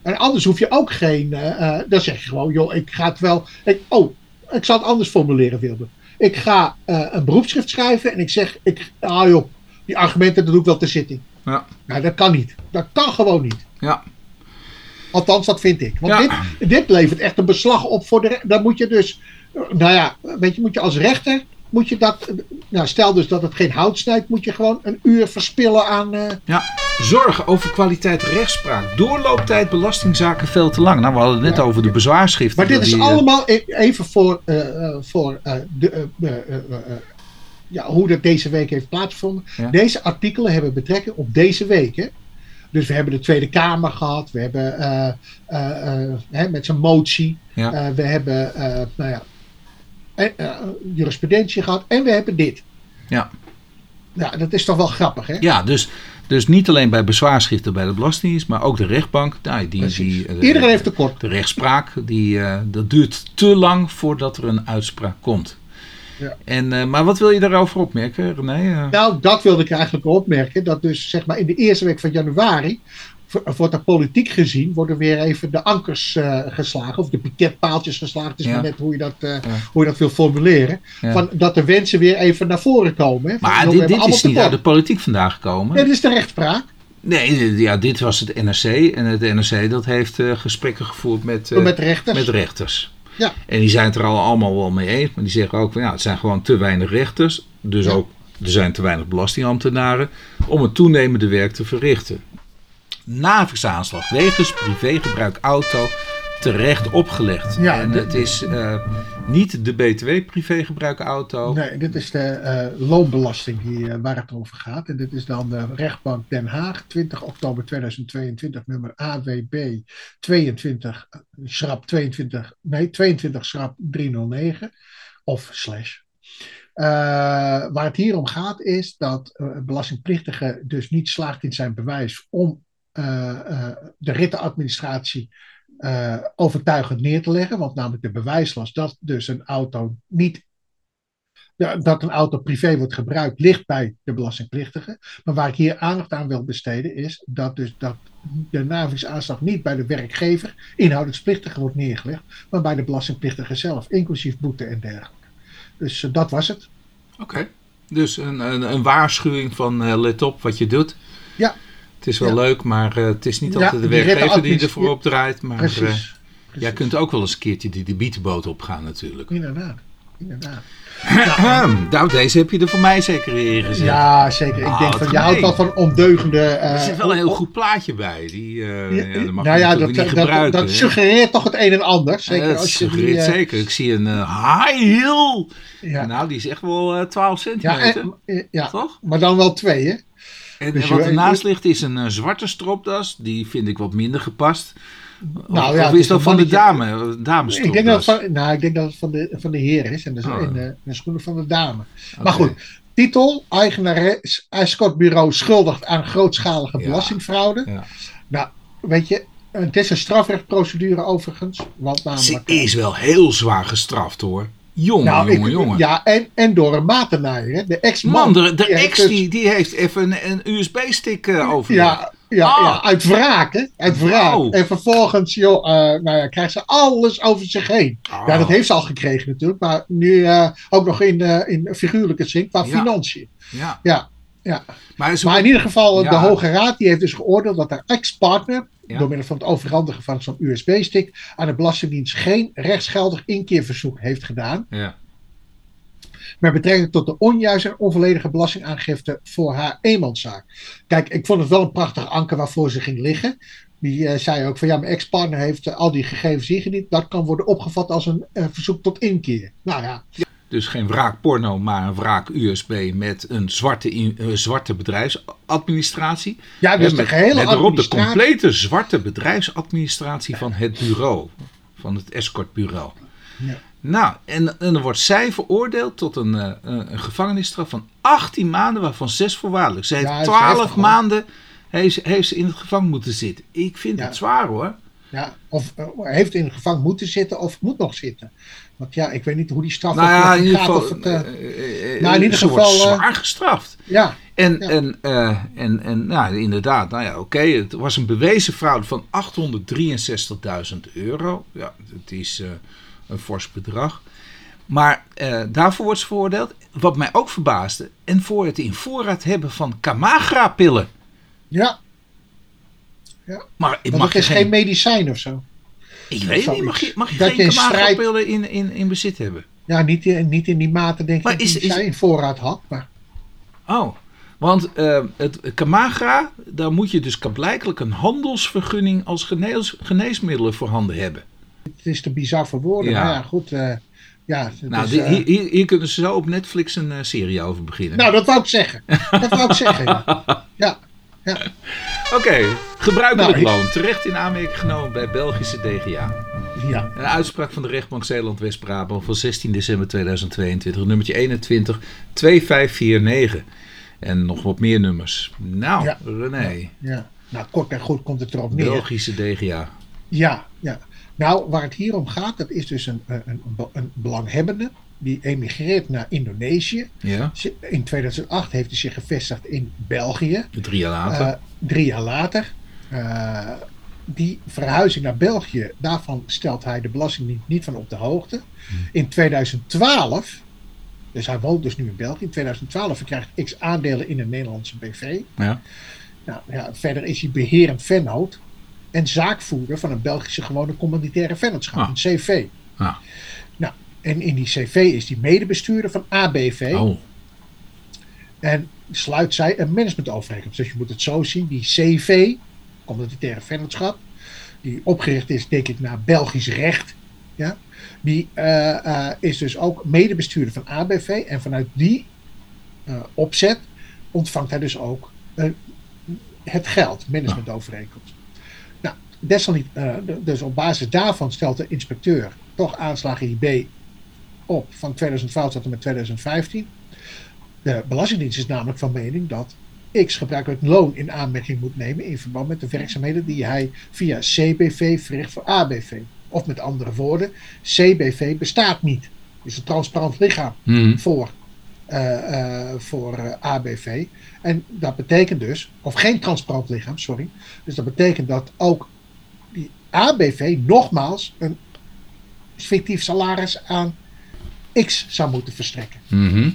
En anders hoef je ook geen. eh, eh, dan zeg je gewoon: joh, ik ga het wel. Ik, oh, ik zal het anders formuleren, Wilde. Ik ga eh, een beroepsschrift schrijven en ik zeg: ik, ah joh, die argumenten, dat doe ik wel ter zitting. Ja. Nou, dat kan niet. Dat kan gewoon niet. Ja. Althans, dat vind ik. Want Ja. dit, dit levert echt een beslag op voor de. Dan moet je dus. Nou ja, weet je, moet je als rechter. Moet je dat. Nou, stel dus dat het geen hout snijdt. Moet je gewoon een uur verspillen aan. eh, Ja, zorgen over kwaliteit rechtspraak. Doorlooptijd belastingzaken veel te lang. Nou, we hadden het net Ja. over de bezwaarschriften. maar dit is die, eh, allemaal e- even voor. eh, eh, voor eh, de, ja, hoe dat deze week heeft plaatsgevonden. Ja. Deze artikelen hebben betrekking op deze week. Hè? Dus we hebben de Tweede Kamer gehad. We hebben eh, eh, eh, hè, met zijn motie. Ja. We hebben nou ja, jurisprudentie gehad. En we hebben dit. Ja. Ja, dat is toch wel grappig, hè? Ja, dus, dus niet alleen bij bezwaarschriften bij de Belastingdienst, maar ook de rechtbank. Nou, die, die, Iedereen heeft tekort. De rechtspraak, die, dat duurt te lang voordat er een uitspraak komt. Ja. En, eh, maar wat wil je daarover opmerken, René? Eh, Nou, dat wilde ik eigenlijk opmerken. Dat dus zeg maar in de eerste week van januari. v- wordt er politiek gezien, worden weer even de ankers eh, geslagen. Of de piketpaaltjes geslagen. Het is Ja. maar net hoe je dat, eh, hoe je dat wil formuleren. Ja. Van, dat de wensen weer even naar voren komen. Hè? Maar dit, dit is niet uit de politiek vandaag gekomen. Dit is de rechtspraak. Nee, ja, dit was het NRC. En het NRC dat heeft eh, gesprekken gevoerd met, eh, met rechters. met rechters. Ja. En die zijn het er al allemaal wel mee eens. Maar die zeggen ook van ja, het zijn gewoon te weinig rechters. Dus Ja. ook er zijn te weinig belastingambtenaren om het toenemende werk te verrichten. Navisaanslag wegens privégebruik auto terecht opgelegd. Ja, en het is eh, niet de BTW privégebruik auto. Nee, dit is de eh, loonbelasting die, eh, waar het over gaat. En dit is dan de rechtbank Den Haag, 20 oktober 2022, nummer AWB 22, eh, schrap 22, nee, 22 schrap 309 of slash. Waar het hier om gaat is dat een belastingplichtige dus niet slaagt in zijn bewijs om de rittenadministratie eh, overtuigend neer te leggen. Want namelijk de bewijslast dat dus een auto niet dat een auto privé wordt gebruikt, ligt bij de belastingplichtige. Maar waar ik hier aandacht aan wil besteden, is dat dus dat de navigsaanslag niet bij de werkgever, inhoudingsplichtige, wordt neergelegd, maar bij de belastingplichtige zelf, inclusief boete en dergelijke. Dus uh, dat was het. Oké, dus een, een, een, waarschuwing van uh, let op wat je doet. Ja. Het is wel ja. leuk, maar uh, het is niet altijd de werkgever die ervoor opdraait. Maar Precies. Precies. jij kunt ook wel eens een keertje die debietenboot opgaan natuurlijk. Inderdaad, inderdaad. [clears throat] Nou, deze heb je er voor mij zeker weer gezet. Ja, zeker. Ik Ah, denk van, je houdt wel van ondeugende... eh, Er zit wel een heel goed plaatje bij. Die, eh, Ja, ja, dat mag nou ja, dat, niet dat, dat, suggereert toch het een en ander. Zeker Ja, dat als je die, suggereert eh, zeker. Ik zie een eh, high heel. Ja, Nou, die is echt wel eh 12 ja, centimeter. en, eh, ja, toch? maar dan wel twee, hè? En Dus wat ernaast ligt is een eh, zwarte stropdas. Die vind ik wat minder gepast. Nou of, ja, of het is is dat van de dame? eh, Damesstropdas. Ik denk, dat het van, nou, ik denk dat het van de, van de heer is. En, is Oh. en, eh, de schoenen van de dame. Maar goed, titel. Eigenares escortbureau schuldigt aan grootschalige Ja. belastingfraude. Ja. Nou, weet je, het is een strafrechtprocedure overigens. Want Ze namelijk... is wel heel zwaar gestraft hoor. Jongen, nou, jongen, ik- jongen. Ja, en, en door een matenaaier. Hè? De ex-man. Man, de, de die heeft ex dus- die, die heeft even een, een USB-stick uh, over. Ja, ja, Ah. ja, uit wraak, hè? Uit wraak. Oh. En vervolgens, joh, eh, nou ja, krijgt ze alles over zich heen. Ah. Ja, dat heeft ze al gekregen natuurlijk, maar nu eh, ook nog in, eh, in figuurlijke zin qua Ja. financiën. Ja. Ja, ja. Maar, Maar in ieder geval, de Hoge Raad die heeft dus geoordeeld dat haar ex-partner, Ja. door middel van het overhandigen van zo'n USB-stick, aan de Belastingdienst geen rechtsgeldig inkeerverzoek heeft gedaan. ja. met betrekking tot de onjuiste en onvolledige belastingaangifte voor haar eenmanszaak. Kijk, ik vond het wel een prachtig anker waarvoor ze ging liggen. Die eh, zei ook van ja, mijn ex-partner heeft eh, al die gegevens ingediend. Dat kan worden opgevat als een eh, verzoek tot inkeer. Nou ja, Dus geen wraak porno, maar een wraak USB met een zwarte, in- eh, zwarte bedrijfsadministratie. ja dus met, de gehele met erop de complete zwarte bedrijfsadministratie van het bureau. Van het escortbureau. Ja. Nou, en, en dan wordt zij veroordeeld tot een, eh, een, gevangenisstraf van 18 maanden, waarvan 6 voorwaardelijk. Ze heeft Ja, dat is 12 heftig, hoor. maanden heeft, ze- heeft ze in het gevangen moeten zitten. Ik vind Ja. het zwaar hoor. Ja, of eh, heeft in de gevangen moeten zitten of moet nog zitten. Want ja, ik weet niet hoe die straf Nou ja, in ieder geval. Het, eh, nou, in ieder geval, zwaar gestraft. ja, En, Ja. en, en, en nou, inderdaad, nou ja, oké, het was een bewezen fraude van 863.000 euro. Ja, dat is een fors bedrag. Maar daarvoor wordt ze veroordeeld. Wat mij ook verbaasde, en voor het in voorraad hebben van Camagra-pillen. ja, Maar want mag het is geen geen, medicijn of zo. Ik weet niet, mag je, mag je Dat geen strijd- Camagra-pillen in, in, in bezit hebben? Ja, niet, in- niet in die mate denk Maar ik is- die is- zij in voorraad had. Maar Oh, want eh, het Camagra, daar moet je dus blijkelijk een handelsvergunning als genees, geneesmiddelen voorhanden hebben. het is te bizar voor woorden. Ja. Maar ja, goed. eh, ja, Nou, is, eh, hier, hier, kunnen ze zo op Netflix een serie over beginnen. nou, dat wou ik zeggen. Dat wou ik zeggen. Ja, [laughs] ja. Oké, gebruikelijk Nou, loon. Terecht in aanmerking genomen bij Belgische DGA. ja. Een uitspraak van de rechtbank Zeeland-West-Brabant van 16 december 2022. Nummertje 21 2549. En nog wat meer nummers. Nou, Ja. René. ja. Nou, kort en goed komt het erop neer. Belgische DGA. Ja, ja. Nou, waar het hier om gaat, dat is dus een, een, een belanghebbende. Die emigreert naar Indonesië. Ja, In 2008 heeft hij zich gevestigd in België. drie jaar later. Eh, drie jaar later. Eh, die verhuizing naar België, daarvan stelt hij de Belastingdienst niet van op de hoogte. In 2012, dus hij woont dus nu in België, in 2012 verkrijgt X aandelen in een Nederlandse BV. ja. Nou, ja, verder is hij beherend vennoot en zaakvoerder van een Belgische gewone commanditaire vennootschap, Ah. een CV. Ah. En in die CV is hij medebestuurder van ABV. Oh, En sluit zij een managementovereenkomst. Dus je moet het zo zien. Die CV, communautaire vennootschap, die opgericht is, denk ik, naar Belgisch recht. Ja, die eh, eh, is dus ook medebestuurder van ABV. En vanuit die eh, opzet ontvangt hij dus ook het geld, managementovereenkomst. Nou, desalniet, dus op basis daarvan stelt de inspecteur toch aanslagen IB op van 2012 tot en met 2015. De Belastingdienst is namelijk van mening dat X gebruikelijk loon in aanmerking moet nemen in verband met de werkzaamheden die hij via CBV verricht voor ABV. Of met andere woorden, CBV bestaat niet. Is een transparant lichaam hm. voor eh, eh, voor eh, ABV. En dat betekent dus, of geen transparant lichaam, sorry. Dus dat betekent dat ook die ABV nogmaals een fictief salaris aan X zou moeten verstrekken. Mhm.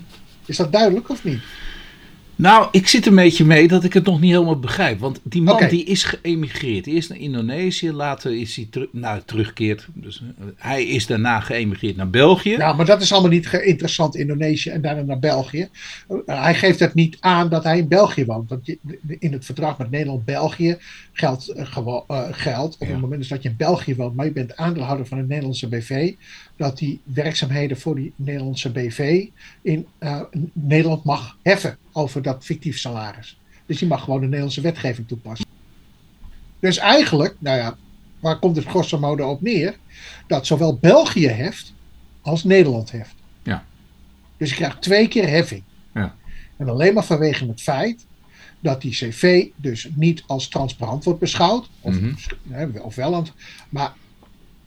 Is dat duidelijk of niet? Nou, ik zit een beetje mee dat ik het nog niet helemaal begrijp. Want die man die is geëmigreerd. Eerst naar Indonesië, later is hij teru- nou, teruggekeerd. Dus, eh, hij is daarna geëmigreerd naar België. Ja, maar dat is allemaal niet interessant. Indonesië en daarna naar België. Uh, hij geeft het niet aan dat hij in België woont. Want je- in het verdrag met Nederland-België geldt, eh, eh, geldt op Ja. het moment dat je in België woont, maar je bent aandeelhouder van een Nederlandse BV, dat die werkzaamheden voor die Nederlandse BV in eh, Nederland mag heffen over dat fictief salaris. Dus die mag gewoon de Nederlandse wetgeving toepassen. Dus eigenlijk, nou ja, waar komt het grosso modo op neer? Dat zowel België heft als Nederland heft. Ja. Dus je krijgt twee keer heffing. Ja. En alleen maar vanwege het feit dat die CV dus niet als transparant wordt beschouwd, of, hè, of wel, maar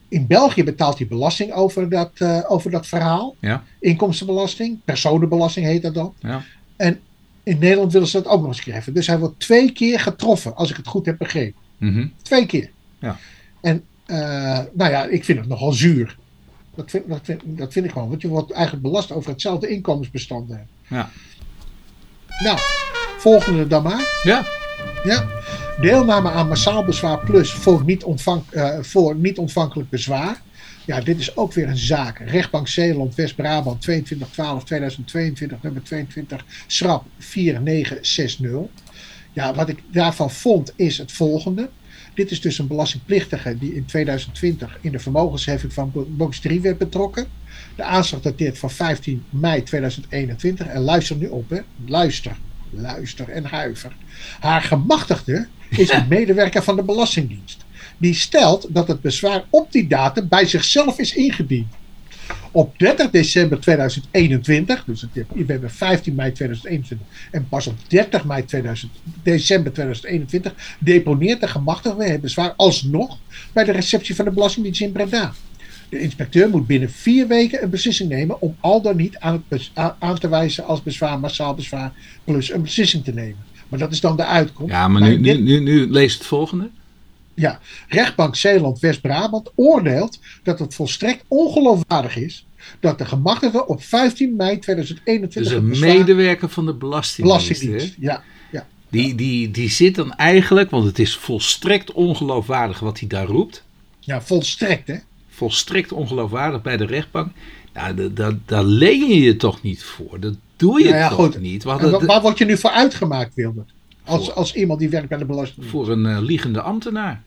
in België betaalt hij belasting over dat, eh, over dat verhaal. Ja. Inkomstenbelasting, personenbelasting heet dat dan. Ja. En in Nederland willen ze dat ook nog eens krijgen. Dus hij wordt twee keer getroffen, als ik het goed heb begrepen. Mhm. Twee keer. Ja. En eh, nou ja, ik vind het nogal zuur. Dat vind, dat, vind, dat vind ik gewoon. Want je wordt eigenlijk belast over hetzelfde inkomensbestand. Ja. Nou, volgende dan maar. Ja. Ja. Deelname aan massaal bezwaar plus voor niet, ontvang, eh, voor niet ontvankelijk bezwaar. Ja, dit is ook weer een zaak. Rechtbank Zeeland, West-Brabant, 22-12-2022, nummer 22, schrap 4960. Ja, wat ik daarvan vond is het volgende. Dit is dus een belastingplichtige die in 2020 in de vermogensheffing van box 3 werd betrokken. De aanslag dateert van 15 mei 2021. En luister nu op, hè. Luister. Luister en huiver. Haar gemachtigde is een [laughs] medewerker van de Belastingdienst. Die stelt dat het bezwaar op die datum bij zichzelf is ingediend. Op 30 december 2021, dus het- we hebben 15 mei 2021 en pas op 30 mei 2000, december 2021 deponeert de gemachtigde het bezwaar alsnog bij de receptie van de Belastingdienst in Breda. De inspecteur moet binnen vier weken een beslissing nemen om al dan niet aan, het te wijzen als bezwaar, massaal bezwaar, plus een beslissing te nemen. Maar dat is dan de uitkomst. Ja, maar nu, nu, nu, nu lees het volgende. ja, rechtbank Zeeland West-Brabant oordeelt dat het volstrekt ongeloofwaardig is dat de gemachtigde op 15 mei 2021 Dus een bezwaar- medewerker van de Belastingdienst. Belastingdienst. Ja, ja, Die, die, die zit dan eigenlijk, want het is volstrekt ongeloofwaardig wat hij daar roept. ja, volstrekt hè. Volstrekt ongeloofwaardig bij de rechtbank. Nou, da- da- daar leen je je toch niet voor. Dat doe je Nou ja, toch goed. niet. We En hadden wa- de- waar word je nu voor uitgemaakt, Wilbert? Als, Voor- als iemand die werkt bij de Belastingdienst. voor een eh, liegende ambtenaar.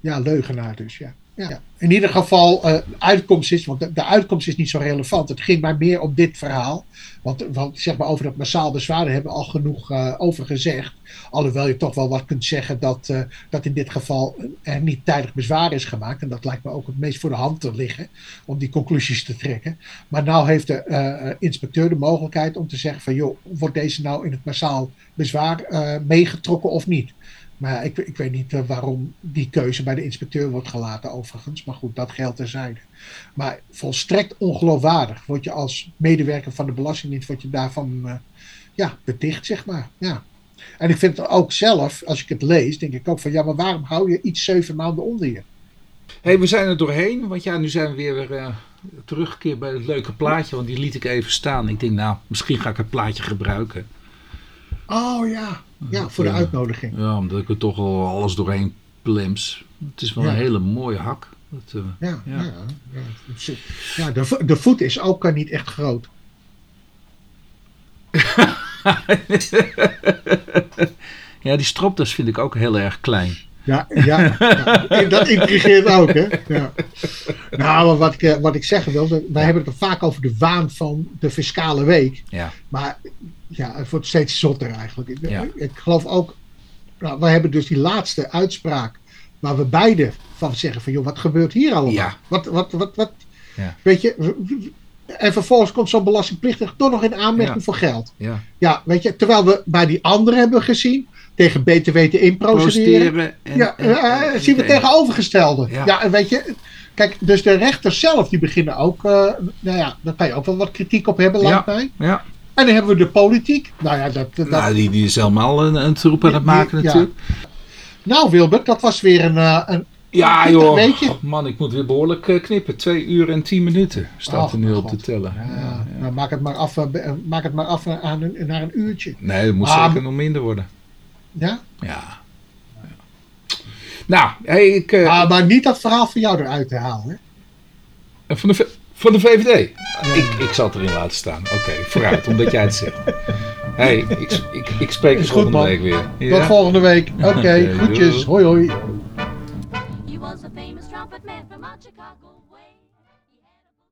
Ja, leugenaar dus, ja. Ja. In ieder geval, de uitkomst is, want de, uitkomst is niet zo relevant. Het ging maar meer om dit verhaal. Want, want zeg maar over dat massaal bezwaar hebben we al genoeg eh, over gezegd. Alhoewel je toch wel wat kunt zeggen dat, eh, dat in dit geval er niet tijdig bezwaar is gemaakt. En dat lijkt me ook het meest voor de hand te liggen om die conclusies te trekken. Maar nou heeft de inspecteur de mogelijkheid om te zeggen van joh, wordt deze nou in het massaal bezwaar meegetrokken of niet? Maar ik, ik weet niet eh, waarom die keuze bij de inspecteur wordt gelaten, overigens. Maar goed, dat geldt terzijde. Maar volstrekt ongeloofwaardig. Word je als medewerker van de Belastingdienst, word je daarvan eh, ja, beticht, zeg maar. Ja. En ik vind het ook zelf, als ik het lees, denk ik ook van ja, maar waarom hou je iets zeven maanden onder je? hey, we zijn er doorheen. Want ja, nu zijn we weer weer eh, teruggekeerd bij het leuke plaatje. Want die liet ik even staan. Ik denk, nou, misschien ga ik het plaatje gebruiken. Oh ja, ja voor de Ja. uitnodiging. Ja, omdat ik er toch al alles doorheen plems. Het is wel Ja. een hele mooie hak. Dat, eh, Ja, ja. Ja. ja, ja de, de voet is ook eh, niet echt groot. [laughs] ja, die stropdas vind ik ook heel erg klein. Ja, ja, ja. dat intrigeert ook, hè? Ja. Nou, maar wat ik, eh, wat ik zeggen wil, wij hebben het er vaak over de waan van de fiscale week. Ja. Maar ja, het wordt steeds zotter eigenlijk. Ik, Ja. ik geloof ook, nou, we hebben dus die laatste uitspraak waar we beide van zeggen van, joh, wat gebeurt hier allemaal? Ja. Wat, wat, wat, wat, Ja. weet je, en vervolgens komt zo'n belastingplichtige toch nog in aanmerking Ja. voor geld. Ja. Ja, weet je, terwijl we bij die anderen hebben gezien, tegen BTW te inprocederen. En, Ja, en- eh, en- zien we en- tegenovergestelde. Ja. Ja. en weet je, kijk, dus de rechters zelf, die beginnen ook, eh, nou ja, daar kan je ook wel wat kritiek op hebben, lijkt mij. Ja, En dan hebben we de politiek. Nou ja, dat, dat, Nou, die, die is helemaal een, een troep aan het die- maken ja. natuurlijk. nou Wilbert, dat was weer een, eh, een Ja, joh. weekje. Man, ik moet weer behoorlijk eh, knippen. Twee uur en tien minuten staat er nu op te tellen. Ja. Nou, maak het maar af, eh, maak het maar af aan een, naar een uurtje. Nee, het moet Ah, zeker nog minder worden. Ja? Ja. Nou, hey, ik, eh, Ah, maar niet dat verhaal van jou eruit te halen. Hè? van, de, van de VVD. Ik, ik zal het erin laten staan. Oké, vooruit, omdat jij het zegt. hey, ik, ik, ik spreek je volgende man. week weer. Tot volgende week. Oké, [laughs] doei. Hoi hoi.